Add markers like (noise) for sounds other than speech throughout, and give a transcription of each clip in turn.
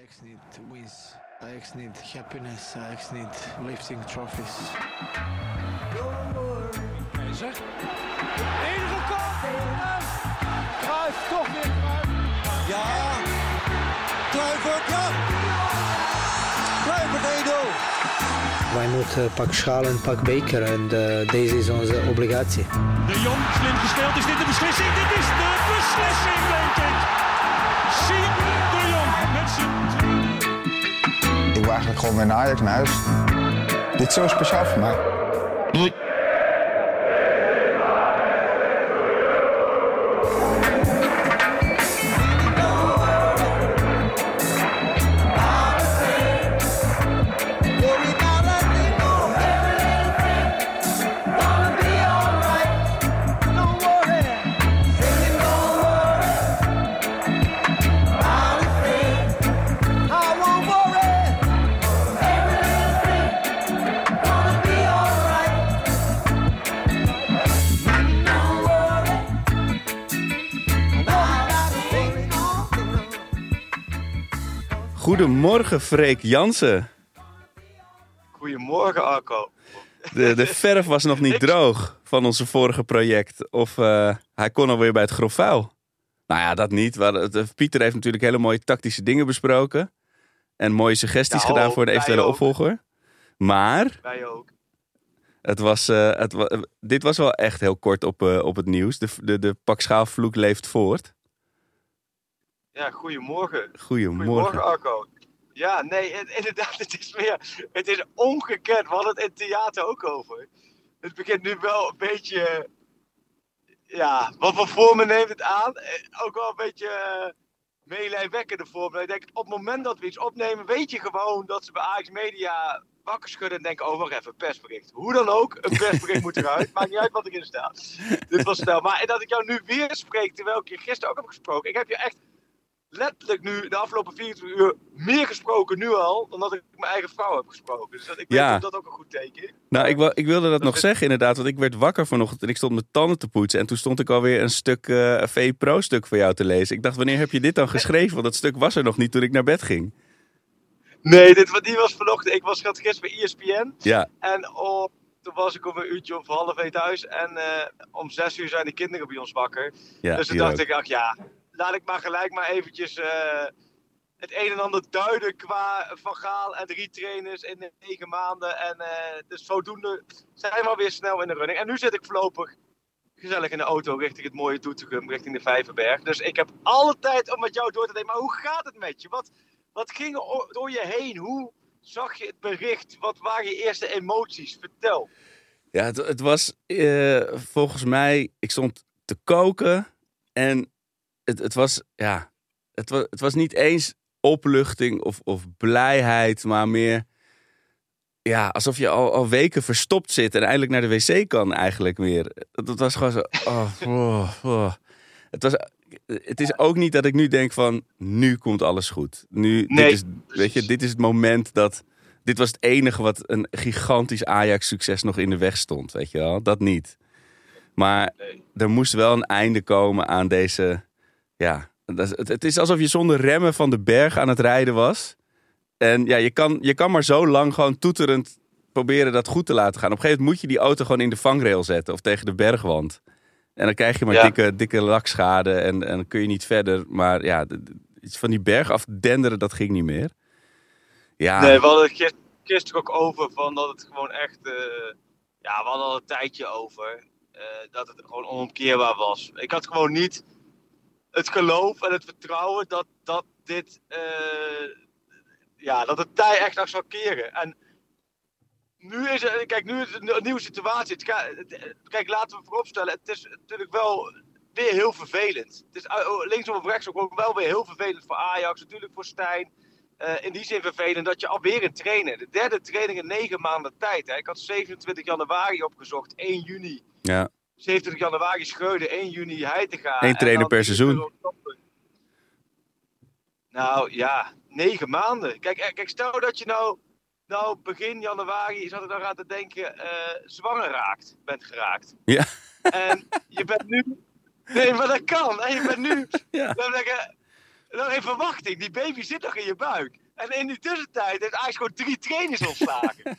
Ajax need wins. Ajax need happiness. Ajax need lifting trophies. Keizer. Enige kop. En Cruijff toch weer Cruijff. Ja. Kluivert, ja. Kluivert 1-0. Wij moeten pak schaal en pak beker en eh, deze is onze obligatie. De Jong, slim gespeeld. Is dit de beslissing? Dit is de beslissing, denk ik. Eigenlijk gewoon weer naar Ajax naar. Dit is zo speciaal voor mij. Goedemorgen, Freek Jansen. Goedemorgen, Arco. De, de verf was nog niet droog van onze vorige project. Of eh, hij kon alweer bij het grof vuil. Nou ja, dat niet. Pieter heeft natuurlijk hele mooie tactische dingen besproken. En mooie suggesties Ja, gedaan voor de eventuele opvolger. Maar Wij ook. het was, eh, het wa- eh, dit was wel echt heel kort op, op het nieuws. De, de, de pak schaalvloek leeft voort. Ja, goedemorgen. Goedemorgen. Goedemorgen, Arco. Ja, nee, het- inderdaad, het is meer, het is ongekend. We hadden het in theater ook over. Het begint nu wel een beetje, ja, wat voor vormen neemt het aan? Eh, Ook wel een beetje eh, meelijwekkende vormen. Ik denk, op het moment dat we iets opnemen, weet je gewoon dat ze bij Ajax Media wakker schudden en denken, oh, wacht even, persbericht. Hoe dan ook, een persbericht moet eruit. (laughs) Maakt niet uit wat erin staat. Dit was snel. Maar dat ik jou nu weer spreek, terwijl ik je gisteren ook heb gesproken. Ik heb je echt letterlijk nu de afgelopen 24 uur meer gesproken nu al dan dat ik mijn eigen vrouw heb gesproken. Dus dat, ik Ja. weet dat dat ook een goed teken is. Nou, ik, ik wilde dat nog zeggen inderdaad. Want ik werd wakker vanochtend en ik stond mijn tanden te poetsen. En toen stond ik alweer een stuk V Pro stuk voor jou te lezen. Ik dacht, wanneer heb je dit dan geschreven? Want dat stuk was er nog niet toen ik naar bed ging. Nee, dit, die was vanochtend. Ik was gisteren bij ESPN. Ja, En op, toen was ik om een uurtje of half één thuis. En eh, om zes uur zijn de kinderen bij ons wakker. ja dus toen dacht ook. ik, ach ja, laat ik maar gelijk maar eventjes eh, het een en ander duiden qua Van Gaal en drie trainers in negen maanden. En eh, dus zodoende zijn we alweer snel in de running. En nu zit ik voorlopig gezellig in de auto richting het mooie Doetinchem, richting de Vijverberg. Dus ik heb alle tijd om met jou door te nemen. Maar hoe gaat het met je? Wat, wat ging er door je heen? Hoe zag je het bericht? Wat waren je eerste emoties? Vertel. Ja, het, het was eh, volgens mij... Ik stond te koken en het, het was... Ja, het was, het was niet eens opluchting of, of blijheid, maar meer... Ja, alsof je al, al weken verstopt zit en eindelijk naar de wc kan eigenlijk meer. Het was gewoon zo... Oh, oh, oh. Het, was, het is ook niet dat ik nu denk van... Nu komt alles goed. Nu, Nee, dit is, weet je, dit is het moment dat... Dit was het enige wat een gigantisch Ajax-succes nog in de weg stond. Weet je wel? Dat niet. Maar er moest wel een einde komen aan deze... Ja, het, is alsof je zonder remmen van de berg aan het rijden was. En ja, je kan, je kan maar zo lang gewoon toeterend proberen dat goed te laten gaan. Op een gegeven moment moet je die auto gewoon in de vangrail zetten of tegen de bergwand. En dan krijg je maar Ja. dikke, dikke lakschade en, en dan kun je niet verder. Maar ja, iets van die berg af denderen, dat ging niet meer. Ja, Nee, we hadden het gis- gisteren ook over van dat het gewoon echt. eh, ja, we hadden al een tijdje over. eh, dat het gewoon onomkeerbaar was. Ik had gewoon niet het geloof en het vertrouwen dat, dat dit. eh, ja, dat het tij echt nog zou keren. En nu is het, kijk, nu een nieuwe situatie. Kijk, laten we vooropstellen, het is natuurlijk wel weer heel vervelend. Het is uh, linksom of rechtsom ook wel weer heel vervelend voor Ajax, natuurlijk voor Stijn. Eh, in die zin vervelend dat je alweer een trainer, de derde training in negen maanden tijd. Hè. Ik had 27 januari opgezocht, 1 juni. ja. 27 januari Scheurde, 1 juni Heitinga. Eén trainer dan per 10 seizoen. Nou ja, negen maanden. Kijk, eh, kijk stel dat je nou, nou begin januari, zat ik daar aan te denken, eh, zwanger raakt, bent geraakt. Ja. En je bent nu... Nee, maar dat kan. En je bent nu... (laughs) Ja. Dan denk nog in verwachting. Die baby zit nog in je buik. En in die tussentijd heeft Ajax gewoon drie trainers ontslagen. (laughs)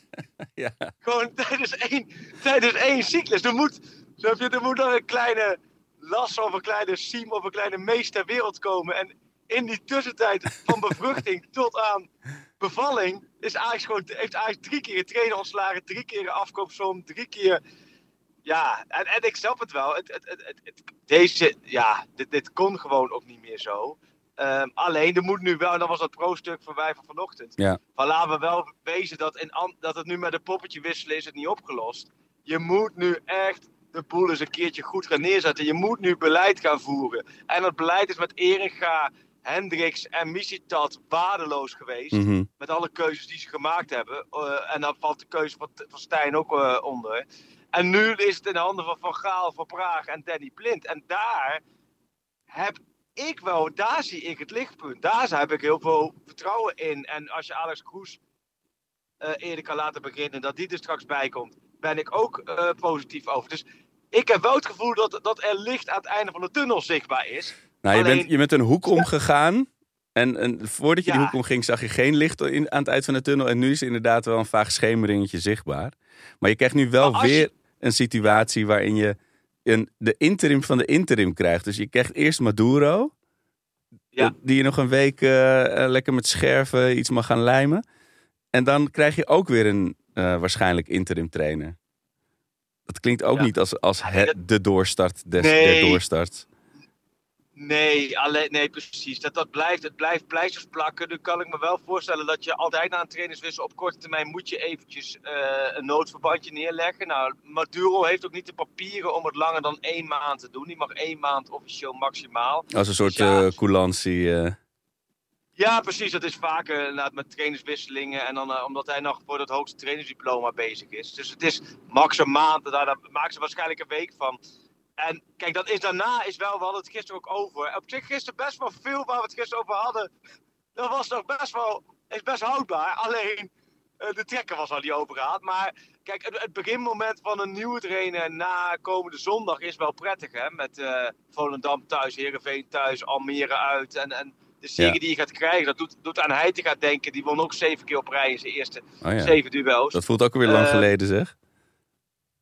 Ja. Gewoon tijdens één, tijdens één cyclus. Er moet, snap je, er moet nog een kleine las of een kleine siem of een kleine mees ter wereld komen. En in die tussentijd van bevruchting (laughs) tot aan bevalling is Ajax gewoon, heeft Ajax drie keer een trainer ontslagen, drie keer een afkoopsom, drie keer... Ja, en, en ik snap het wel. Het, het, het, deze, ja, dit, dit kon gewoon ook niet meer zo. Ehm, alleen, er moet nu wel, en dat was dat pro-stuk van wij van vanochtend. Ja. Van laten we wel wezen dat, in, dat het nu met een poppetje wisselen is het niet opgelost. Je moet nu echt de boel eens een keertje goed gaan neerzetten. Je moet nu beleid gaan voeren. En dat beleid is met Eringa, Hendricks en Misitat waardeloos geweest. Mhm. Met alle keuzes die ze gemaakt hebben. Eh, en dan valt de keuze van, van Stijn ook eh, onder. En nu is het in de handen van Van Gaal, Van Praag en Danny Blind. En daar heb ik wel, daar zie ik het lichtpunt. Daar heb ik heel veel vertrouwen in. En als je Alex Kroes eh, eerder kan laten beginnen, dat die er straks bij komt, ben ik ook positief over. Dus ik heb wel het gevoel dat, dat er licht aan het einde van de tunnel zichtbaar is. Nou, je, bent, je bent een hoek omgegaan. En, en voordat je die hoek omging, zag je geen licht in, aan het eind van de tunnel. En nu is inderdaad wel een vaag schemeringetje zichtbaar. Maar je krijgt nu wel je- weer een situatie waarin je een, de interim van de interim krijgt. Dus je krijgt eerst Maduro. Ja. Die je nog een week eh, eh, lekker met scherven iets mag gaan lijmen. En dan krijg je ook weer een eh, waarschijnlijk interim trainer. Dat klinkt ook Ja. niet als, als de doorstart des, Nee. der doorstart. Nee, alleen, nee, precies. Dat, dat blijft, het blijft pleisters plakken. Nu kan ik me wel voorstellen dat je altijd na een trainerswissel op korte termijn moet je eventjes eh, een noodverbandje neerleggen. Nou, Maduro heeft ook niet de papieren om het langer dan één maand te doen. Die mag één maand officieel maximaal. Als een soort Ja. eh coulantie. eh. Ja, precies. Dat is vaker inderdaad met trainerswisselingen. En dan eh, omdat hij nog voor dat hoogste trainersdiploma bezig is. Dus het is max een maand. Daar, daar maken ze waarschijnlijk een week van. En kijk, dat is daarna is wel, we hadden het gisteren ook over. Op zich gisteren best wel veel waar we het gisteren over hadden. Dat was nog best wel, is best houdbaar. Alleen eh, de trekker was al niet overgehaald. Maar kijk, het, beginmoment van een nieuwe trainer na komende zondag is wel prettig. Hè? Met Volendam thuis, Heerenveen thuis, Almere uit. En, en de Ja. die je gaat krijgen, dat doet, doet aan hij te gaan denken. Die won ook zeven keer op rij in zijn eerste Oh ja. zeven duels. Dat voelt ook weer lang Eh, geleden, zeg.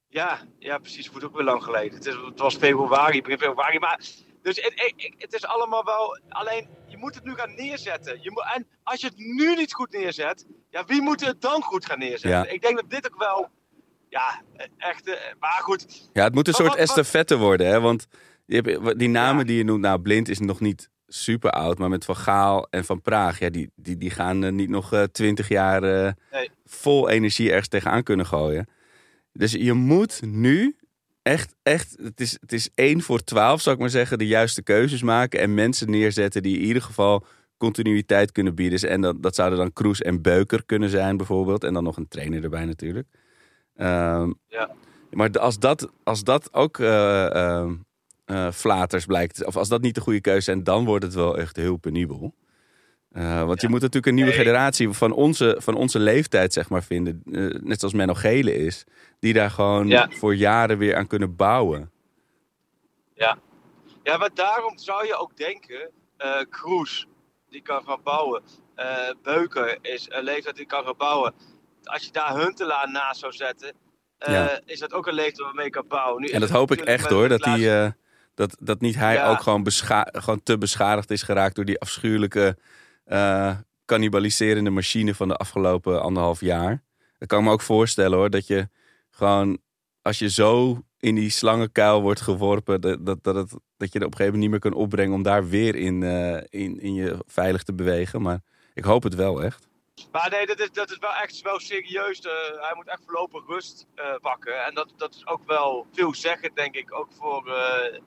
Ja, ja, precies. Het wordt ook weer lang geleden. Het, is, het was februari, begin februari. Maar, dus het, het, is allemaal wel... Alleen, je moet het nu gaan neerzetten. Je moet, en als je het nu niet goed neerzet... Ja, wie moet het dan goed gaan neerzetten? Ja. Ik denk dat dit ook wel... Ja, echt... eh, Maar goed, Ja, het moet een soort wat- estafette worden, hè? Want je hebt, die namen die je noemt, nou, Blind is nog niet super oud, maar met Van Gaal en Van Praag, ja, die, die, die gaan eh, niet nog twintig jaar eh, Nee. vol energie ergens tegenaan kunnen gooien. Dus je moet nu echt, echt, het is, het is één voor twaalf, zou ik maar zeggen, de juiste keuzes maken en mensen neerzetten die in ieder geval continuïteit kunnen bieden. Dus- En dat, dat zouden dan Kroes en Beuker kunnen zijn, bijvoorbeeld. En dan nog een trainer erbij natuurlijk. Ehm, Ja. Maar als dat, als dat ook eh, flaters blijkt, of als dat niet de goede keuze zijn, dan wordt het wel echt heel penibel. Eh, want je moet natuurlijk een nieuwe Nee. generatie van onze, van onze leeftijd, zeg maar, vinden. eh, net zoals Menno Gele is. Die daar gewoon Ja. voor jaren weer aan kunnen bouwen. Ja, maar daarom zou je ook denken, eh Kroes, die kan gaan bouwen. Beuker is een leeftijd die kan gaan bouwen. Als je daar Huntelaar naast zou zetten, Ja. is dat ook een leeftijd waarmee je kan bouwen. Nu En dat hoop ik echt hoor. Dat, die, dat, dat niet hij Ja. ook gewoon, gewoon te beschadigd is geraakt door die afschuwelijke eh cannibaliserende machine van de afgelopen anderhalf jaar. Dat kan ik me ook voorstellen hoor. Dat je gewoon, als je zo in die slangenkuil wordt geworpen, dat, dat, dat, je er op een gegeven moment niet meer kan opbrengen om daar weer in, eh, in, in je veilig te bewegen. Maar ik hoop het wel echt. Maar nee, dat is, dat is wel echt wel serieus. eh, hij moet echt voorlopig rust eh, pakken. En dat, dat is ook wel veelzeggend, denk ik. Ook voor eh,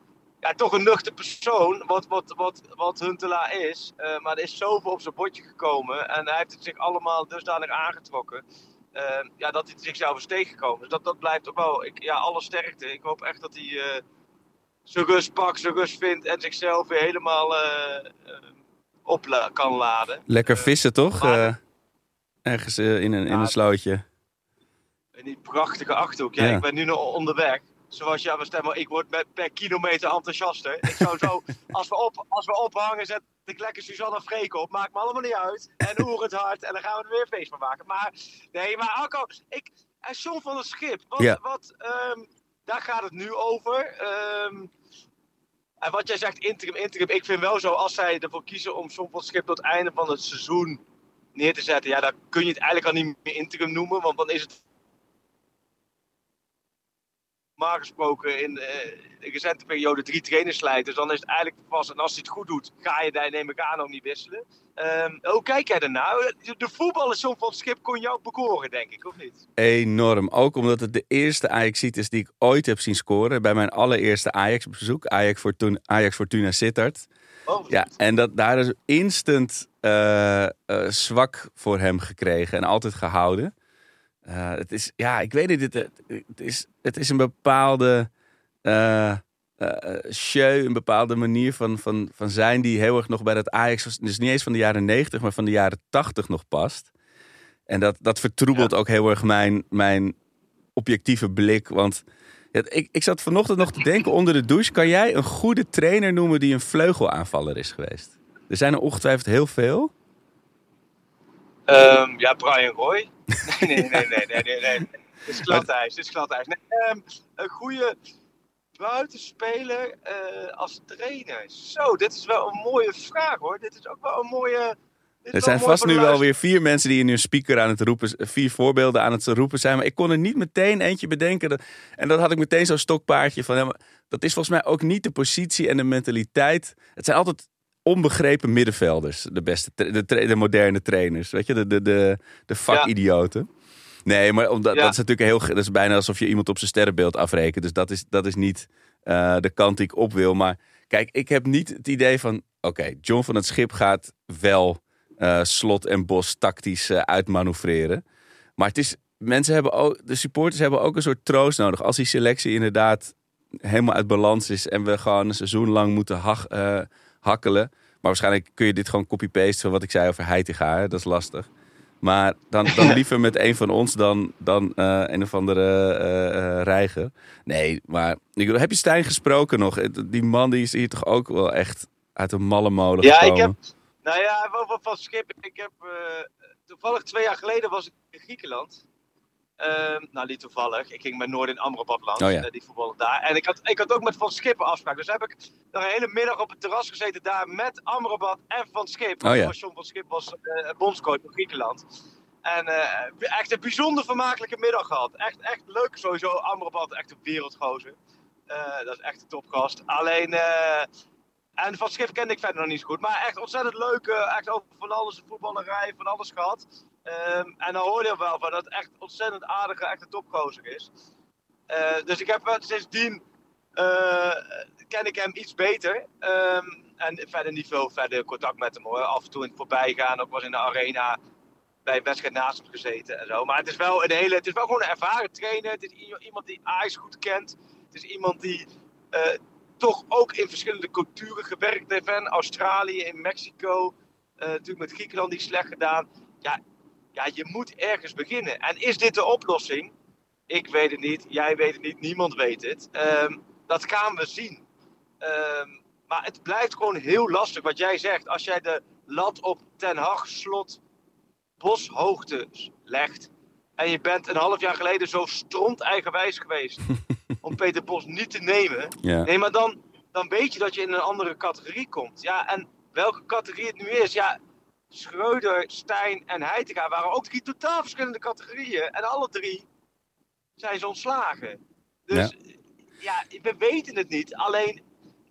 ja, toch een nuchter persoon, wat, wat, wat, wat Huntelaar is. Eh, maar er is zoveel op zijn bordje gekomen. En hij heeft het zich allemaal dusdanig aangetrokken. eh, ja, dat hij zichzelf is tegengekomen. Dus dat, dat blijft ook wel. Ik, ja, alle sterkte. Ik hoop echt dat hij eh, zijn rust pakt, zijn rust vindt. En zichzelf weer helemaal op la- kan laden. Lekker vissen toch? maar- ergens in, een, in Ja, een slootje. In die prachtige achterhoek. Ja, Ja. ik ben nu nog onderweg. Zoals jij bestemmen, ik word met, per kilometer enthousiaster. Ik zou zo, (laughs) als we, op, als we ophangen, zet, ik lekker Suzanne Freek op. Maakt me allemaal niet uit. En hoe het hard. En dan gaan we er weer een feest van maken. Maar nee, maar Alco, ik, en John van het Schip. Wat, Ja. wat, ehm, daar gaat het nu over. Ehm, en wat jij zegt, interim, interim. Ik vind wel zo, als zij ervoor kiezen om John van het Schip tot het einde van het seizoen neer te zetten. Ja, dan kun je het eigenlijk al niet meer interim noemen. Want dan is het normaal gesproken in eh, de recente periode drie trainers leidt. Dus dan is het eigenlijk vast. En als hij het goed doet, ga je daar neem ik aan ook niet wisselen. Ehm, hoe kijk jij ernaar? De, de voetballer John van Schip kon je ook bekoren, denk ik, of niet? Enorm. Ook omdat het de eerste ajax is die ik ooit heb zien scoren. Bij mijn allereerste Ajax-bezoek. Ajax Fortuna, Ajax Fortuna Sittard. Oh, Ja, en dat, daar is instant eh, eh, zwak voor hem gekregen en altijd gehouden. Eh, het is, ja, ik weet niet, het, het, is, het is een bepaalde eh, show, een bepaalde manier van, van, van zijn die heel erg nog bij dat Ajax, dus niet eens van de jaren 90, maar van de jaren 80 nog past. En dat, dat vertroebelt ook heel erg mijn, mijn objectieve blik, want het, ik, ik zat vanochtend nog te denken onder de douche. Kan jij een goede trainer noemen die een vleugelaanvaller is geweest? Er zijn er ongetwijfeld heel veel. Ehm, ja, Brian Roy. (laughs) Nee, nee, nee, nee, nee, nee. nee. Dit is gladijs, dit is gladijs. Nee, ehm, een goede buitenspeler eh, als trainer. Zo, dit is wel een mooie vraag hoor. Dit is ook wel een mooie... Er zijn vast nu wel weer vier mensen die in hun speaker aan het roepen, vier voorbeelden aan het roepen zijn. Maar ik kon er niet meteen eentje bedenken. Dat- En dat had ik meteen zo'n stokpaardje van. ja, maar dat is volgens mij ook niet de positie en de mentaliteit. Het zijn altijd onbegrepen middenvelders, de beste, de, moderne trainers. Weet je, de, de, de, de vakidioten. Nee, maar omdat, Ja. dat is natuurlijk heel. Dat is bijna alsof je iemand op zijn sterrenbeeld afrekent. Dus dat is, dat is niet eh, de kant die ik op wil. Maar kijk, ik heb niet het idee van. Oké, John van het Schip gaat wel eh, slot en bos tactisch eh, uitmanoeuvreren. Maar het is. Mensen hebben ook. De supporters hebben ook een soort troost nodig. Als die selectie inderdaad helemaal uit balans is. En we gewoon een seizoen lang moeten hach- hakkelen. Maar waarschijnlijk kun je dit gewoon copy-paste van wat ik zei over Heitinga. hè. Dat is lastig. Maar dan, dan (laughs) liever met een van ons dan, dan eh, een of andere eh, reiger. Nee, maar ik heb je Stijn gesproken nog? Die man die is hier toch ook wel echt uit een malle molen Ja, gekomen. ik heb. Nou ja, van, van, Schip. Ik heb. toevallig twee jaar geleden was ik in Griekenland. Ehm, nou, niet toevallig. Ik ging met Noord in Amrabat langs. Oh ja. eh, die voetballen daar. En ik had, ik had ook met Van Schip een afspraak. Dus heb ik een hele middag op het terras gezeten daar met Amrabat en Van Schip. Oh ja. John van Schip was eh bondscoach van Griekenland. En eh, echt een bijzonder vermakelijke middag gehad. Echt, echt leuk sowieso. Amrabat, echt een wereldgozer. Dat is echt een topgast. Alleen, en van Schip kende ik verder nog niet zo goed. Maar echt ontzettend leuk. echt over van alles, voetballerij, van alles gehad. Ehm, en dan hoor je wel van dat het echt ontzettend aardige, echt een topgozer is. Eh, dus ik heb sindsdien, eh, ken ik hem iets beter. Ehm, en verder niet veel verder contact met hem hoor. Af en toe in het voorbijgaan, ook eens in de arena bij een wedstrijd naast hem gezeten en zo. Maar het is wel een hele, het is wel gewoon een ervaren trainer. Het is iemand die Ajax goed kent. Het is iemand die eh, toch ook in verschillende culturen gewerkt heeft. In Australië, in Mexico, natuurlijk met Griekenland niet slecht gedaan. Ja, ja, je moet ergens beginnen. En is dit de oplossing? Ik weet het niet, jij weet het niet, niemand weet het. Ehm, dat gaan we zien. Ehm, maar het blijft gewoon heel lastig wat jij zegt. Als jij de lat op Ten Hag slot boshoogte legt. En je bent een half jaar geleden zo stront eigenwijs geweest (laughs) om Peter Bos niet te nemen. Ja. Nee, maar dan, dan weet je dat je in een andere categorie komt. Ja, en welke categorie het nu is, ja, Schreuder, Stijn en Heitinga waren ook drie totaal verschillende categorieën. En alle drie zijn ze ontslagen. Dus ja, we weten het niet. Alleen,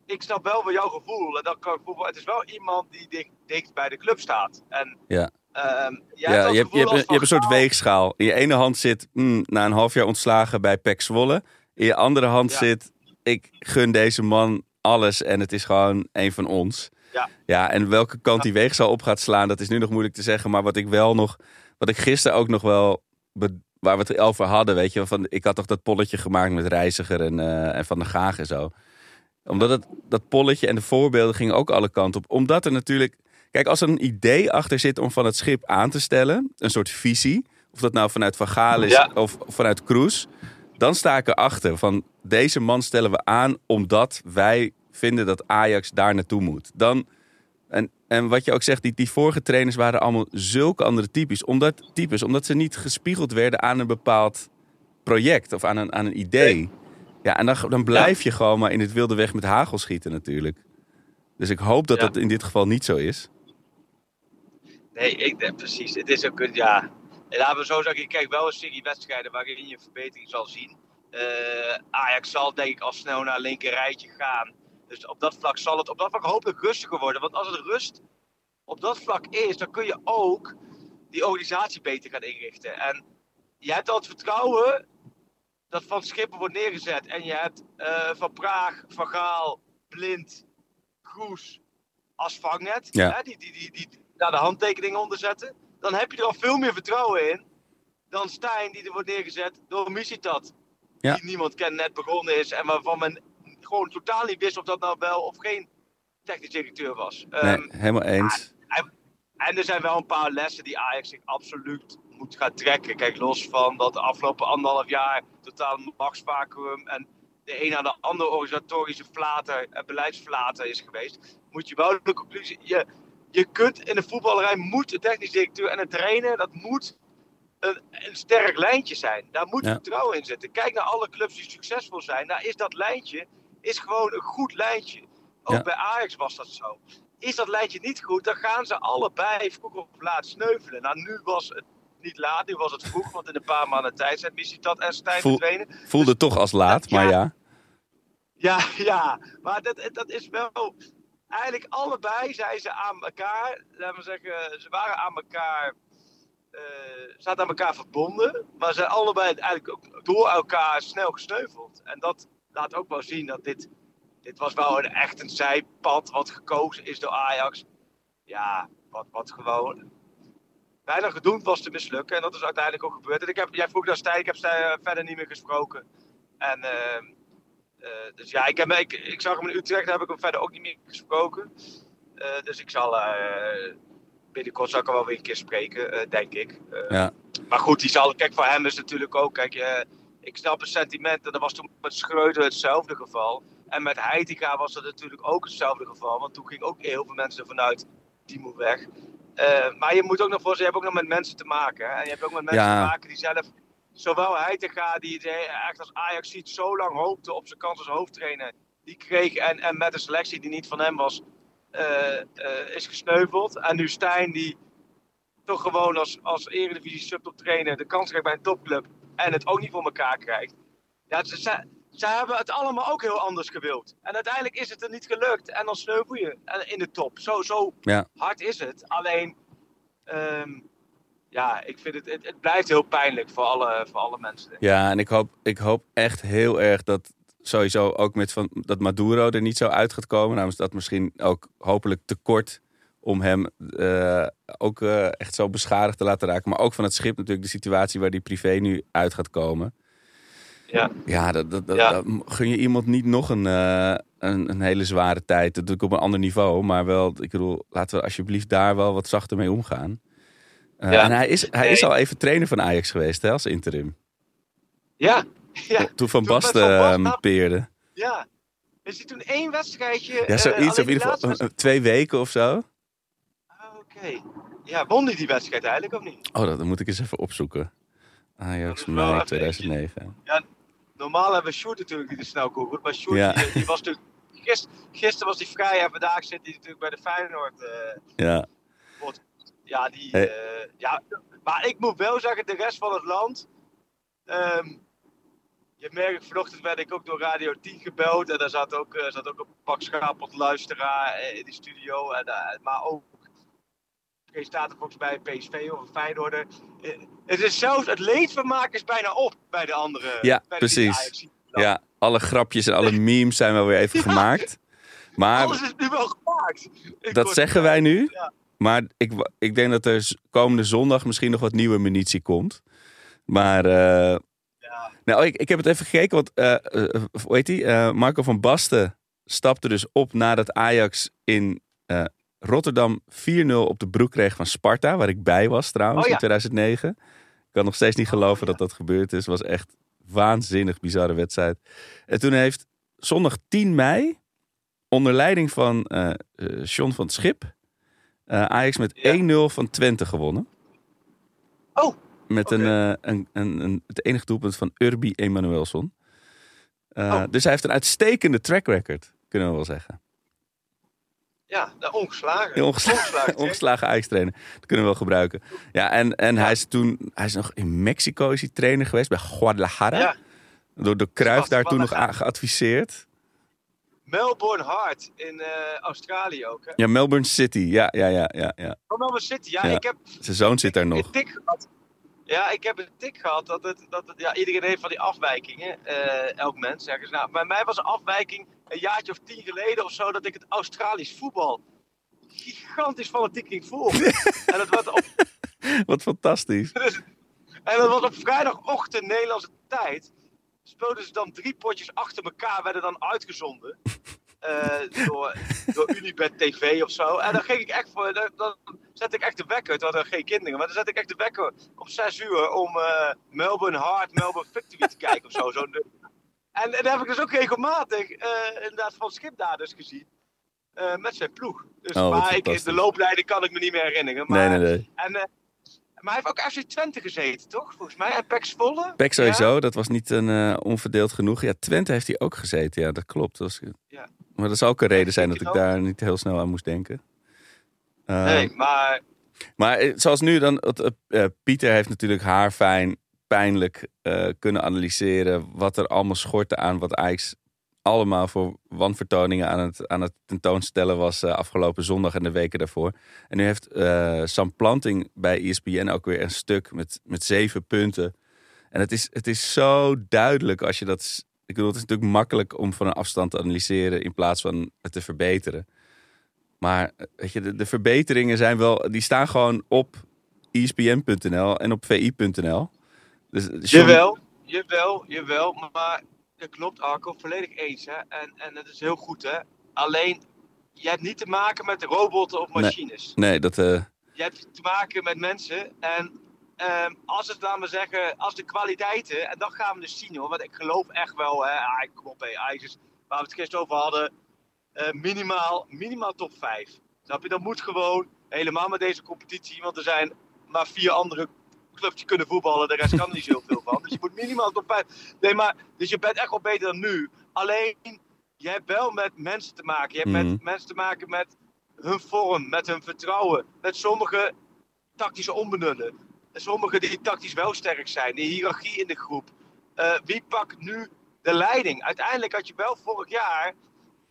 ik snap wel wel jouw gevoel. En dat kan ik. Het is wel iemand die dicht, dicht bij de club staat. En, Ja. ehm, Ja, je, hebt, je, hebt, een- je hebt een soort Gaal. weegschaal. In je ene hand zit, mm, na een half jaar ontslagen bij PEC Zwolle. In je andere hand Ja. zit, ik gun deze man alles en het is gewoon een van ons. Ja. Ja, en welke kant die weegschaal op gaat slaan, dat is nu nog moeilijk te zeggen. Maar wat ik wel nog, wat ik gisteren ook nog wel, waar we het over hadden, weet je, van, ik had toch dat polletje gemaakt met Reiziger en, eh, en Van der Gaag en zo. Omdat het, dat polletje en de voorbeelden gingen ook alle kanten op. Omdat er natuurlijk, kijk, als er een idee achter zit om van het schip aan te stellen, een soort visie, of dat nou vanuit Van Gaal is Ja. of vanuit Kroes, dan sta ik erachter van deze man stellen we aan omdat wij vinden dat Ajax daar naartoe moet. Dan En, en wat je ook zegt, die, die vorige trainers waren allemaal zulke andere types. Omdat, types. omdat ze niet gespiegeld werden aan een bepaald project of aan een, aan een idee. Ja, en dan, dan blijf je gewoon maar in het wilde weg met hagel schieten natuurlijk. Dus ik hoop dat Ja. dat in dit geval niet zo is. Nee, ik denk precies. Het is ook een, ja. Laten we zo zeggen, je kijkt wel een serie wedstrijden waarin je verbetering zal zien. Eh, Ajax zal denk ik al snel naar een linker rijtje gaan. Dus op dat vlak zal het op dat vlak hopelijk rustiger worden. Want als het rust op dat vlak is, dan kun je ook die organisatie beter gaan inrichten. En je hebt al het vertrouwen dat Van Schippen wordt neergezet. En je hebt eh, Van Praag, Van Gaal, Blind, Kroes als vangnet. Ja. Hè, die, die, die, die daar de handtekeningen onder zetten. Dan heb je er al veel meer vertrouwen in dan Stijn die er wordt neergezet door Misitat. Ja. Die niemand kent, net begonnen is. En waarvan men gewoon totaal niet wist of dat nou wel of geen technisch directeur was. Nee, Ehm, helemaal eens. en er zijn wel een paar lessen die Ajax zich absoluut moet gaan trekken. Kijk, los van dat de afgelopen anderhalf jaar totaal machtsvacuum en de een naar de andere organisatorische flater en beleidsflater is geweest, moet je wel de conclusie. Je, je kunt in de voetballerij moet een technisch directeur en een trainer, dat moet een, een sterk lijntje zijn. Daar moet Ja. vertrouwen in zitten. Kijk naar alle clubs die succesvol zijn. Daar is dat lijntje is gewoon een goed lijntje. Ook Ja. bij Ajax was dat zo. Is dat lijntje niet goed, dan gaan ze allebei vroeg of laat sneuvelen. Nou, nu was het niet laat, nu was het vroeg, want in een paar maanden tijd zijn Misitat en Stijn Voel- verdwenen. Voelde toch als laat, maar ja. Ja, ja, maar dat, dat is wel. Eigenlijk allebei zijn ze aan elkaar. Laten we zeggen, ze waren aan elkaar. eh zaten aan elkaar verbonden. Maar zijn allebei eigenlijk ook door elkaar snel gesneuveld. En dat laat ook wel zien dat dit. Dit was wel een, echt een zijpad wat gekozen is door Ajax. Ja, wat, wat gewoon bijna gedoemd was te mislukken. En dat is uiteindelijk ook gebeurd. En ik heb, jij vroeg naar Stijn, ik heb Stijn verder niet meer gesproken. En ehm, eh, dus ja, ik, heb, ik, ik zag hem in Utrecht, daar heb ik hem verder ook niet meer gesproken. Eh, dus ik zal eh, binnenkort zal ik hem wel weer een keer spreken, eh, denk ik. Eh, Ja. Maar goed, die zal, kijk, voor hem is natuurlijk ook, kijk, eh, ik snap het sentiment. En dat was toen met Schreuder hetzelfde geval. En met Heitinga was dat natuurlijk ook hetzelfde geval. Want toen ging ook heel veel mensen ervan uit, die moet weg. Eh, maar je moet ook nog voor je hebt ook nog met mensen te maken. Hè? En je hebt ook met mensen Ja. te maken die zelf, zowel Heitinga, die echt als Ajax ziet, zo lang hoopte op zijn kans als hoofdtrainer. Die kreeg en, en met een selectie die niet van hem was, eh, eh, is gesneuveld. En nu Stijn, die toch gewoon als, als eredivisie subtoptrainer de kans krijgt bij een topclub. En het ook niet voor elkaar krijgt. Ja, ze, ze, ze hebben het allemaal ook heel anders gewild. En uiteindelijk is het er niet gelukt. En dan sneuvel je in de top. Zo, zo Ja. hard is het. Alleen, ehm, ja, ik vind het, het, het blijft heel pijnlijk voor alle, voor alle mensen. Ja, en ik hoop, ik hoop echt heel erg dat sowieso ook met van, dat Maduro er niet zo uit gaat komen. Namens dat misschien ook hopelijk tekort om hem eh, ook eh, echt zo beschadigd te laten raken. Maar ook van het schip natuurlijk, de situatie waar die privé nu uit gaat komen. Ja. Ja, dat, dat, dat, Ja. dat gun je iemand niet nog een, eh, een, een hele zware tijd. Dat doe ik op een ander niveau. Maar wel, ik bedoel, laten we alsjeblieft daar wel wat zachter mee omgaan. Eh, Ja. En hij is, hij Nee. is al even trainer van Ajax geweest, hè, als interim. Ja, ja, Toen Van Basten ehm, peerde. ja. Is hij toen één wedstrijdje? Ja, eh, zoiets. alleen of in ieder geval twee weken of zo. Ah, Oké. Ja, won hij die wedstrijd eigenlijk of niet? Oh, dat dat moet ik eens even opzoeken. Ajax mei even 2009. Normaal hebben we Sjoerd natuurlijk die de snel googelt. Maar Sjoerd, Ja. die, die was natuurlijk... Gist, gisteren was hij vrij en vandaag zit hij natuurlijk bij de Feyenoord. eh, Ja, ja, die... Hey. eh, ja, maar ik moet wel zeggen, de rest van het land... ehm, je merkt, vanochtend werd ik ook door Radio 10 gebeld. En daar zat ook, eh, zat ook een pak schapeld luisteraar eh, in de studio. En, maar ook presentator volgens mij PSV of een Feyenoord. Eh, het is zelfs, het leedvermaak is bijna op bij de andere. Ja, bij de precies. Ja, alle grapjes en alle (laughs) memes zijn wel weer even Ja. gemaakt. Maar Alles is nu wel gemaakt. Ik dat zeggen wij nu. Ja. Maar ik, ik denk dat er komende zondag misschien nog wat nieuwe munitie komt. Maar eh, nou, ik, ik heb het even gekeken. Want hoe heet die? Eh, Marco van Basten stapte dus op nadat Ajax in Rotterdam 4-0 op de broek kreeg van Sparta. Waar ik bij was trouwens Oh ja. in 2009. Ik kan nog steeds niet geloven dat dat gebeurd is. Het was echt waanzinnig bizarre wedstrijd. En toen heeft zondag 10 mei onder leiding van John van het Schip Eh, Ajax met Ja. 1-0 van Twente gewonnen. Oh, Met een, eh, een, een, een, het enige doelpunt van Urbi Emanuelson. Eh, Oh. Dus hij heeft een uitstekende track record, kunnen we wel zeggen. ja, nou, ongeslagen. Ongeslagen, (laughs) Ongeslagen, Ajax-trainer. Dat kunnen we wel gebruiken. Ja, en, en hij is toen... Hij is nog in Mexico is hij trainer geweest, bij Guadalajara. Ja, Door, Cruijff Was daar toen nog geadviseerd. Melbourne Heart in eh, Australië ook. Hè? Ja, Melbourne City. Ja, ja, ja, ja, ja. Oh, Melbourne City. Ja, Ja. ik heb Zijn zoon zit daar nog. tik gehad. Ja, ik heb een tik gehad dat het, dat het ja, iedereen heeft van die afwijkingen. eh, elk mens, zeggen ze. Nou, bij mij was een afwijking een jaartje of tien geleden of zo dat ik het Australisch voetbal gigantisch fanatiek ging volgen. (laughs) en dat was op Wat fantastisch. (laughs) En dat was op vrijdagochtend Nederlandse tijd. Speelden ze dan drie potjes achter elkaar, werden dan uitgezonden. (laughs) eh, door, door Unibet TV of zo. En dan ging ik echt voor. Dan, dan zette ik echt de wekker. Het hadden geen kinderen. Maar dan zette ik echt de wekker op 6 uur om eh, Melbourne Heart, Melbourne Victory te kijken of zo. zo en, en dat heb ik dus ook regelmatig, eh, inderdaad, van Schip daar dus gezien. met zijn ploeg. Dus, Oh, maar ik, de loopleiding kan ik me niet meer herinneren. Maar, Nee, nee, nee. En, maar hij heeft ook FC Twente gezeten, toch? Volgens mij. En Pek Zwolle. Pek sowieso, dat was niet een eh, onverdeeld genoeg. Ja, Twente heeft hij ook gezeten. Ja, dat klopt. Dat was, Ja. Maar dat zou ook een reden zijn dat ik daar niet heel snel aan moest denken. Eh, Nee, maar Maar eh, zoals nu dan, eh, Pieter heeft natuurlijk haarfijn, pijnlijk eh, kunnen analyseren wat er allemaal schortte aan wat Ajax allemaal voor wanvertoningen aan het, aan het tentoonstellen was eh, afgelopen zondag en de weken daarvoor. En nu heeft eh, Sam Planting bij ESPN ook weer een stuk met, met zeven punten. En het is, het is zo duidelijk als je dat... Ik bedoel, het is natuurlijk makkelijk om van een afstand te analyseren in plaats van het te verbeteren. Maar eh, weet je, de, verbeteringen zijn wel, die staan gewoon op ESPN.nl en op VI.nl. Dus, jawel, jawel, jawel. Maar dat klopt, Arco, volledig eens. Hè? En, en dat is heel goed, hè. Alleen, je hebt niet te maken met robotten of machines. Nee, dat, eh, Je hebt te maken met mensen. En ehm, als het, laten we zeggen, als de kwaliteiten, en dat gaan we dus zien hoor. Want ik geloof echt wel, hè. Ah, kom op, hè. Ajax is, waar we het gisteren over hadden, eh, minimaal, minimaal top 5. Snap je? Dat moet gewoon, helemaal met deze competitie, want er zijn maar vier andere clubs die kunnen voetballen, de rest kan er niet zoveel van. Dus je moet minimaal top 5. Nee, maar, dus je bent echt wel beter dan nu. Alleen, je hebt wel met mensen te maken. Je hebt Mhm. met mensen te maken met hun vorm, met hun vertrouwen. Met sommige tactische onbenutten. En sommigen die tactisch wel sterk zijn. De hiërarchie in de groep. Eh, wie pakt nu de leiding? Uiteindelijk had je wel vorig jaar.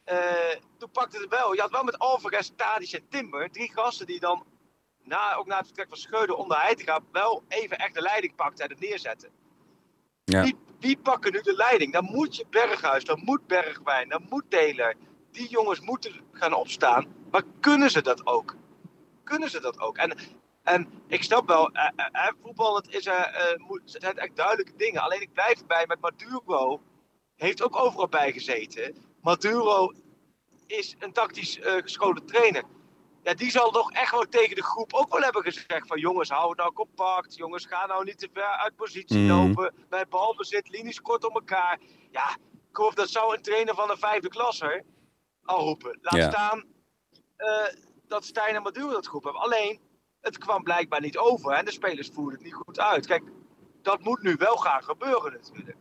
eh, toen pakte het wel. Je had wel met Alvarez, Tadic en Timber. Drie gasten die dan. Na, ook na het vertrek van Scheuden onder Heitinga. wel even echt de leiding pakten en het neerzetten. Ja. Wie, wie pakken nu de leiding? Dan moet je Berghuis, dan moet Bergwijn, dan moet Taylor. Die jongens moeten gaan opstaan. Maar kunnen ze dat ook? Kunnen ze dat ook? En, en ik snap wel, eh, eh, eh, voetbal het is, eh, eh, moet, het zijn echt duidelijke dingen. Alleen ik blijf erbij met Maduro. Heeft ook overal bij gezeten. Maduro is een tactisch eh, gescholen trainer. Ja, die zal toch echt wel tegen de groep ook wel hebben gezegd van jongens, hou het nou compact. Jongens, ga nou niet te ver uit positie Mhm. lopen. Bij balbezit, linies kort om elkaar. Ja, ik geloof dat zou een trainer van de vijfde klasser al roepen. Laat Ja. staan eh, dat Stijn en Maduro dat groep hebben. Alleen, het kwam blijkbaar niet over en de spelers voerden het niet goed uit. Kijk, dat moet nu wel gaan gebeuren natuurlijk.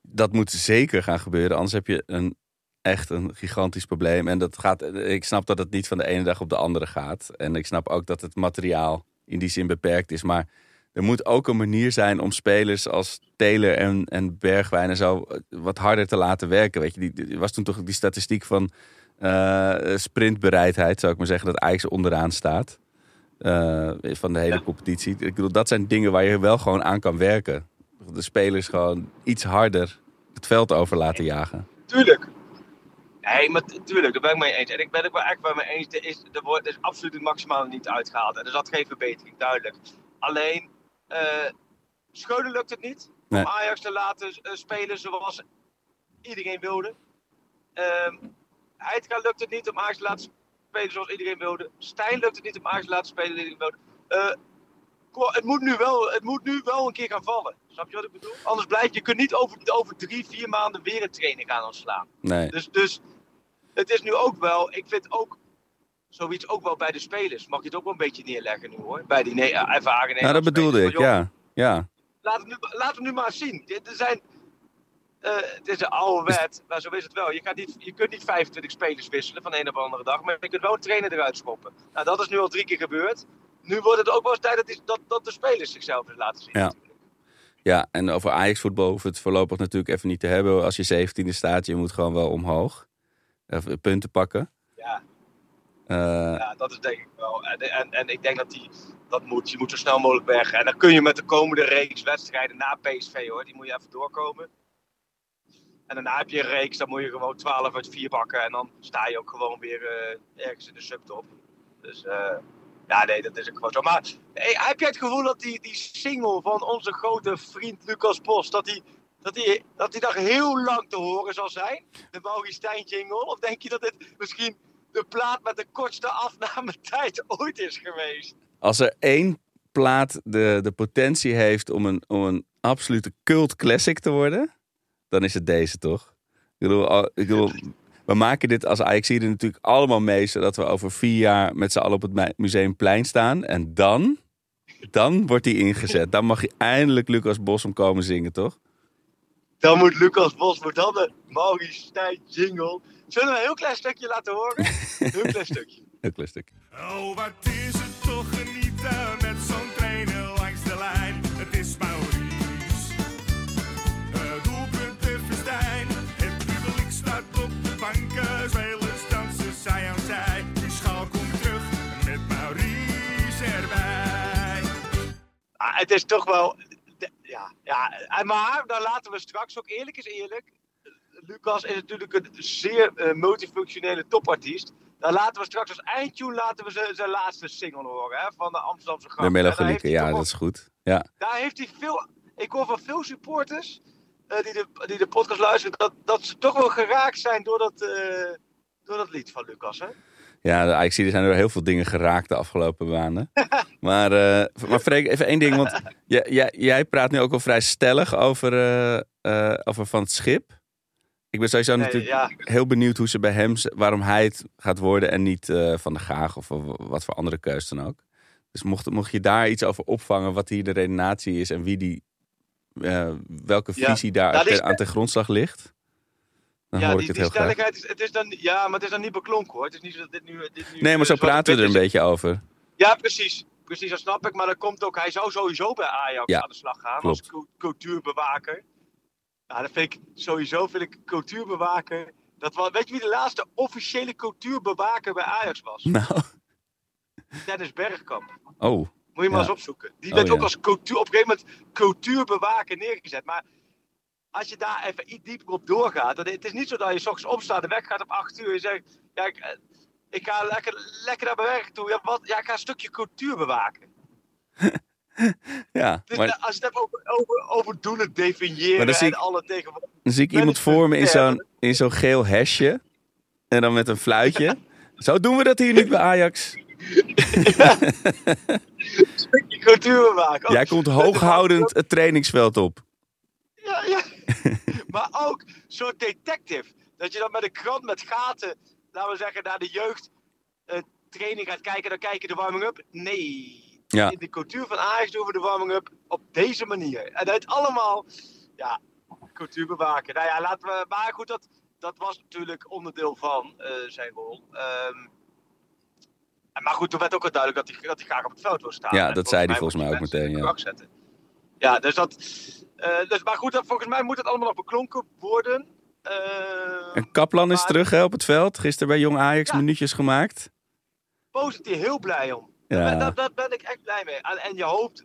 dat moet zeker gaan gebeuren. Anders heb je een, echt een gigantisch probleem. En dat gaat, ik snap dat het niet van de ene dag op de andere gaat. En ik snap ook dat het materiaal in die zin beperkt is. Maar er moet ook een manier zijn om spelers als Taylor en, en Bergwijn en zo wat harder te laten werken. Weet je, die, die- was toen toch die statistiek van eh, sprintbereidheid, zou ik maar zeggen, dat Ajax onderaan staat. eh, van de hele Ja. competitie. Ik bedoel, dat zijn dingen waar je wel gewoon aan kan werken. De spelers gewoon iets harder het veld over laten jagen. Tuurlijk. Nee, maar tuurlijk, daar ben ik mee eens. En ik ben het wel echt bij me eens. Er is, er wordt, er is absoluut het maximale niet uitgehaald. En er zat geen verbetering, duidelijk. Alleen, Scheuden lukt het niet. Nee. Om Ajax te laten eh, spelen zoals iedereen wilde. Ehm Heitinga lukt het niet om Ajax te laten spelen zoals iedereen wilde. Stijn lukt het niet om Ajax te laten spelen zoals iedereen wilde. Eh, het, moet nu wel, het moet nu wel een keer gaan vallen. Snap je wat ik bedoel? Anders blijf je kunt niet over, over drie, vier maanden weer een trainer gaan ontslaan. Nee. Dus, dus het is nu ook wel, ik vind ook zoiets ook wel bij de spelers. Mag je het ook wel een beetje neerleggen nu hoor. Bij die ne- ervaren Nou, dat bedoelde ik, ja. Ja, Laat het nu, laat het nu maar zien. Er zijn, eh, het is een oude wet, maar zo is het wel. Je, gaat niet, je kunt niet 25 spelers wisselen van de een op de andere dag, maar je kunt wel een trainer eruit schoppen. Nou, dat is nu al drie keer gebeurd. Nu wordt het ook wel eens tijd dat, die- dat, dat de spelers zichzelf eens laten zien. Ja. ja, en over Ajax-voetbal we het voorlopig natuurlijk even niet te hebben. Als je 17e staat, je moet gewoon wel omhoog. Even punten pakken. Ja. Eh, Ja, dat is denk ik wel. En, en, en ik denk dat die, dat moet. Je moet zo snel mogelijk weg. En dan kun je met de komende reeks wedstrijden na PSV hoor. Die moet je even doorkomen. En daarna heb je een reeks, dan moet je gewoon 12 uit 4 bakken. En dan sta je ook gewoon weer eh, ergens in de subtop. Dus eh, ja, nee, dat is ook gewoon zo. Maar hey, heb jij het gevoel dat die, die single van onze grote vriend Lucas Bos, dat die, dat, die, dat die nog heel lang te horen zal zijn? De Maurice Stijn jingle? Of denk je dat dit misschien de plaat met de kortste afnametijd (laughs) ooit is geweest? als er één plaat de, de potentie heeft om een, om een absolute cult classic te worden, dan is het deze toch? Ik bedoel, ik bedoel (laughs) we maken dit als Ajax er natuurlijk allemaal mee, zodat we over vier jaar met z'n allen op het mu- Museumplein staan. En dan, dan wordt die ingezet. Dan mag je eindelijk Lucas Bos komen zingen, toch? Dan moet Lucas Bos moet dan de Maurice Stijn jingle. Zullen we een heel klein stukje laten horen? Een (laughs) heel klein stukje. Heel klein stuk. Oh, wat is het toch genieten met zo'n trainer langs de lijn. Het is Maurice. Het doelpunt de Verstijn. Het publiek staat op de banken. Spelers dansen zij aan zij. Die schaal komt terug met Maurice erbij. Ah, het is toch wel. Ja, en maar dan laten we straks ook eerlijk is eerlijk. Lucas is natuurlijk een zeer eh, multifunctionele topartiest. Dan laten we straks als eindtune laten we zijn- zijn laatste single horen hè, van de Amsterdamse Gracht. De melancholieke, ja, dat is goed. Ja, daar heeft hij veel. Ik hoor van veel supporters eh, die, de, die de podcast luisteren, dat, dat ze toch wel geraakt zijn door dat, eh, door dat lied van Lucas. Hè? Ja, de Ajax er zijn door heel veel dingen geraakt de afgelopen maanden. (laughs) maar, eh maar Freek, even één ding. Want jij, jij, jij praat nu ook wel vrij stellig over, eh, eh, over Van het Schip. Ik ben sowieso Nee, natuurlijk ja. heel benieuwd hoe ze bij hem, waarom hij het gaat worden en niet Van de Gaag of wat voor andere keus dan ook. Dus mocht, mocht je daar iets over opvangen, wat hier de redenatie is en wie die, welke Ja. visie daar Nou, aan ten grondslag ligt, dan ja, hoor die, ik het die heel graag. stelligheid is, het is dan, ja, maar het is dan niet beklonken hoor. Het is niet zo dat dit nu. Dit nu Nee, maar zo praten we er een beetje over. Ja, precies. Precies, dat snap ik. Maar dat komt ook. Hij zou sowieso bij Ajax Ja, aan de slag gaan klopt. als cu- cultuurbewaker. Nou, dat vind ik sowieso vind ik cultuurbewaker. Dat was, weet je wie de laatste officiële cultuurbewaker bij Ajax was? Nou, Dennis Bergkamp. oh. Moet je maar Ja. eens opzoeken. Die Oh, werd ook ja. als cultuur, op een gegeven moment cultuurbewaker neergezet. Maar als je daar even iets dieper op doorgaat. Dan, het is niet zo dat je s ochtends opstaat en weggaat op 8 uur. En je zegt, ja, ik, eh, ik ga lekker, lekker naar mijn werk toe. Ja, wat, ja, ik ga een stukje cultuur bewaken. (laughs) Ja, Dus maar als je het hebt over, over, over doelen definiëren Maar dan zie en alle tegenwoordig. dan zie ik iemand voor me in zo'n, in zo'n geel hesje. En dan met een fluitje. (laughs) Zo doen we dat hier niet bij Ajax. (laughs) Cultuur bewaken. Oh, Jij komt hooghoudend het trainingsveld op. Ja, ja. (laughs) maar ook soort detective. Dat je dan met een krant met gaten, laten we zeggen, naar de jeugd eh, training gaat kijken. Dan kijk je de warming-up. Nee. Ja. In de cultuur van Ajax doen we de warming-up op deze manier. En het allemaal, ja, cultuur bewaken. Nou ja, laten we, maar goed, dat, dat was natuurlijk onderdeel van eh, zijn rol. Ehm, maar goed, toen werd ook wel duidelijk dat hij, dat hij graag op het veld wil staan. Ja, dat zei hij volgens mij ook meteen, ja. zetten. Ja, dus dat. Eh, dus, maar goed, volgens mij moet het allemaal nog beklonken worden. Eh, En Kaplan is terug hè, op het veld. Gisteren bij Jong Ajax Ja. minuutjes gemaakt. positief heel blij om. Ja. Daar, ben ik echt blij mee. En, je hoopt,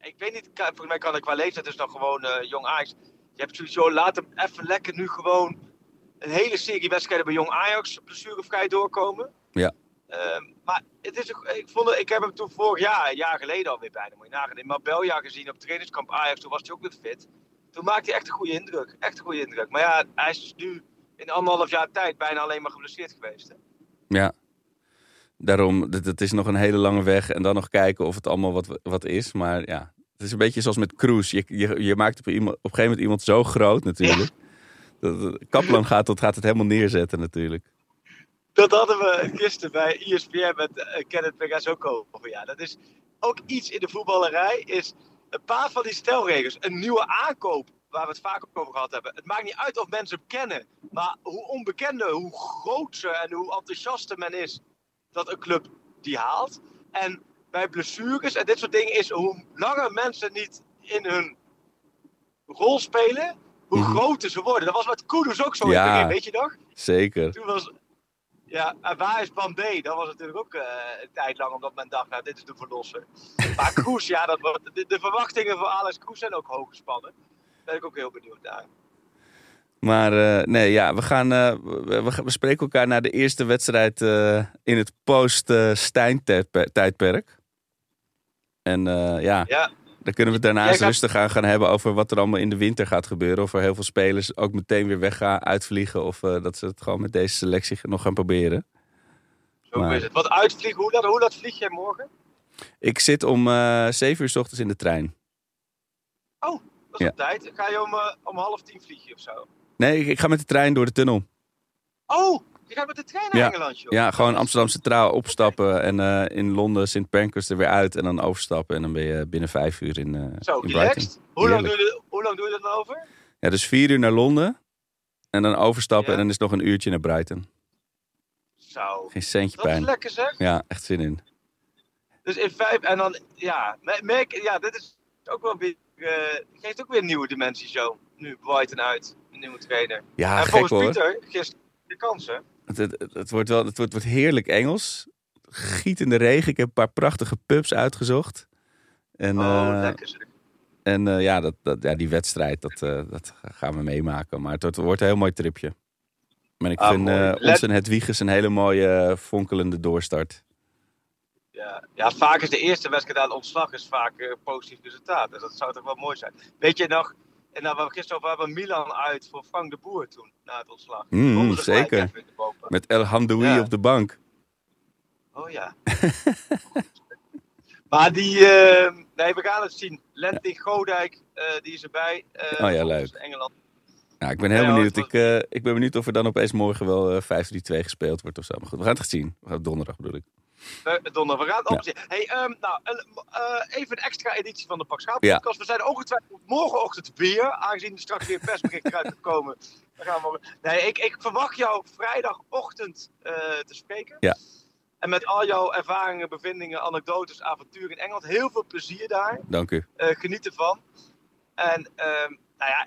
ik weet niet, volgens mij kan ik qua leeftijd is nog gewoon eh, jong Ajax. Je hebt joh, laat hem even lekker nu gewoon een hele serie wedstrijden bij jong Ajax blessurevrij doorkomen. Ja. Ehm, maar het is, ik, vond, ik heb hem toen vorig jaar, een jaar geleden alweer bijna, moet je nagaan, in Marbella gezien op trainingskamp Ajax. Toen was hij ook weer fit. Toen maakte hij echt een goede indruk. Echt een goede indruk. Maar ja, hij is nu in anderhalf jaar tijd bijna alleen maar geblesseerd geweest. Hè? Ja. Daarom, het, het is nog een hele lange weg. En dan nog kijken of het allemaal wat, wat is. Maar ja, het is een beetje zoals met Kroes. Je, je, je maakt op, iemand, op een gegeven moment iemand zo groot natuurlijk. Dat- Kaplan gaat, dat gaat het helemaal neerzetten natuurlijk. Dat hadden we gisteren bij E ESPN met uh, Kenneth Pegas ook over. Ja, dat is ook iets in de voetballerij. Is een paar van die stelregels. Een nieuwe aankoop, waar we het vaak over gehad hebben. Het maakt niet uit of mensen hem kennen. Maar hoe onbekender, hoe groter en hoe enthousiaster men is dat een club die haalt. En bij blessures en dit soort dingen is hoe langer mensen niet in hun rol spelen, hoe Mhm. groter ze worden. Dat was met Kudus ook zo in het begin, weet je nog? Zeker. Toen was, ja, en waar is plan B? Dat was natuurlijk ook eh, een tijd lang, omdat men dacht, nou, dit is de verlosser. (laughs) Maar Kroes, ja, dat wordt, de, de verwachtingen voor Alex Kroes zijn ook hoog gespannen. Daar ben ik ook heel benieuwd naar. Maar eh, nee, ja, we gaan. eh, we, we, we spreken elkaar na de eerste wedstrijd in het post-Stijn-tijdperk. En ja, Ja, dan kunnen we het gaat- rustig aan gaan hebben over wat er allemaal in de winter gaat gebeuren. Of er heel veel spelers ook meteen weer weggaan, uitvliegen. Of eh, dat ze het gewoon met deze selectie nog gaan proberen. zo Maar- is het. Wat uitvliegen, hoe laat, hoe laat vlieg jij morgen? Ik zit om eh 7 uur s ochtends in de trein. Dat is Ja. op tijd. Ga je om, eh, om half tien vliegen of zo? Nee, ik, ik ga met de trein door de tunnel. Oh, je gaat met de trein naar Ja. Engeland, joh. Ja, gewoon Amsterdam Centraal opstappen en eh, in Londen St. Pancras er weer uit en dan overstappen. En dan ben je binnen vijf uur in, eh Zo, in relaxed. Hoe lang, doe je, hoe lang doe je dat nou over? Ja, dus vier uur naar Londen en dan overstappen Ja. en dan is het nog een uurtje naar Brighton. Zo. Geen centje Dat is pijn. lekker zeg. Ja, echt zin in. Dus in vijf, en dan, ja, me- merk, ja, dit is ook wel weer, eh, geeft ook weer een nieuwe dimensie zo. Nu Brighton uit, een nieuwe trainer. Ja, en gek volgens hoor. Pieter, gisteren de kansen. Het, het, wordt wel, het wordt, wordt heerlijk Engels. Giet in de regen. Ik heb een paar prachtige pubs uitgezocht. En, Oh, eh, lekker zeg. en eh, ja, dat, dat, ja, die wedstrijd, dat, eh, dat gaan we meemaken. Maar het wordt, wordt een heel mooi tripje. Maar ik Ah, vind Let- ons en Hedwiges een hele mooie fonkelende doorstart. Ja. ja, vaak is de eerste wedstrijd aan ontslag is vaak een positief resultaat. Dus dat zou toch wel mooi zijn. Weet je nog, en nou, we gisteren over hebben Milan uit voor Frank de Boer toen, na het ontslag. Mm, zeker. Met El Hamdoui Ja. op de bank. Oh ja. (laughs) maar die, eh, nee, we gaan het zien. Lenting Godijk, eh, die is erbij. eh, Oh ja, leuk. Engeland. Ja, ik ben heel Ja, benieuwd. Ik, eh, ik ben benieuwd of er dan opeens morgen wel eh 5-3-2 gespeeld wordt of zo. Maar goed, we gaan het zien. We gaan donderdag bedoel ik. Eh, Donderdag, we gaan Ja. opzien. Hey, ehm, nou, een, eh, even een extra editie van de Pak Schaap Ja. We zijn ongetwijfeld morgenochtend weer, aangezien er straks weer een persbericht eruit gaat komen. Dan gaan we morgen- Nee, ik, ik verwacht jou vrijdagochtend eh, te spreken. Ja. En met al jouw ervaringen, bevindingen, anekdotes, avonturen in Engeland. Heel veel plezier daar. Dank u. Eh, geniet ervan. En ehm, nou ja,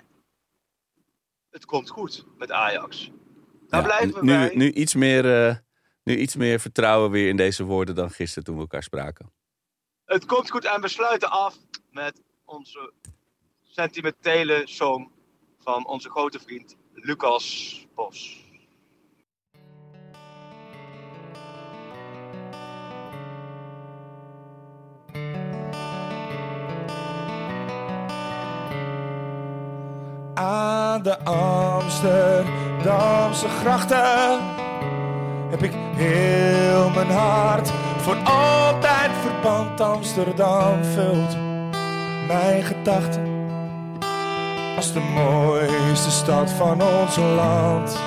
het komt goed met Ajax. Daar Ja, blijven nu, wij. nu, iets meer, eh, nu iets meer vertrouwen weer in deze woorden dan gisteren toen we elkaar spraken. Het komt goed en we sluiten af met onze sentimentele song van onze grote vriend Lucas Bos. Aan de Amsterdamse grachten heb ik heel mijn hart voor altijd verband. Amsterdam vult mijn gedachten als de mooiste stad van ons land.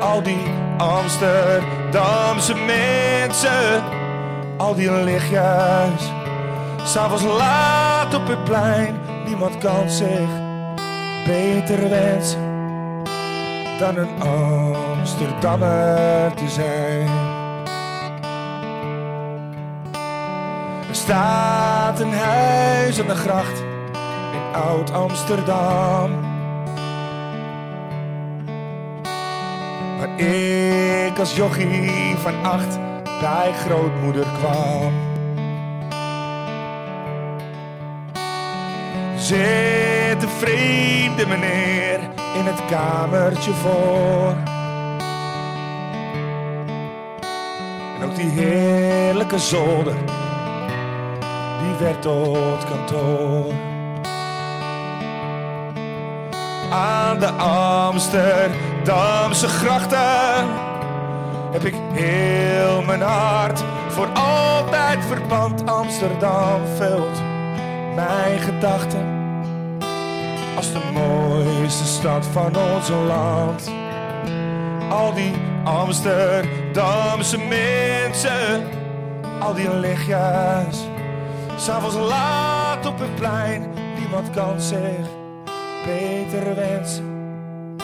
Al die Amsterdamse mensen, al die lichtjes, s'avonds laat op het plein. Niemand kan zich beter wensen dan een Amsterdammer te zijn. Er staat een huis aan de gracht in Oud-Amsterdam. Waar ik als jochie van acht bij grootmoeder kwam. Zit een vreemde meneer in het kamertje voor. En ook die heerlijke zolder, die werd tot kantoor. Aan de Amsterdamse grachten heb ik heel mijn hart voor altijd verband. Amsterdam vult mijn gedachten als de mooiste stad van ons land. Al die Amsterdamse mensen, al die lichtjes. S'avonds laat op het plein, niemand kan zich beter wensen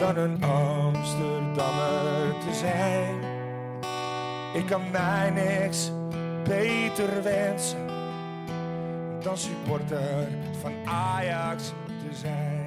dan een Amsterdammer te zijn. Ik kan mij niks beter wensen dan supporter van Ajax te zijn.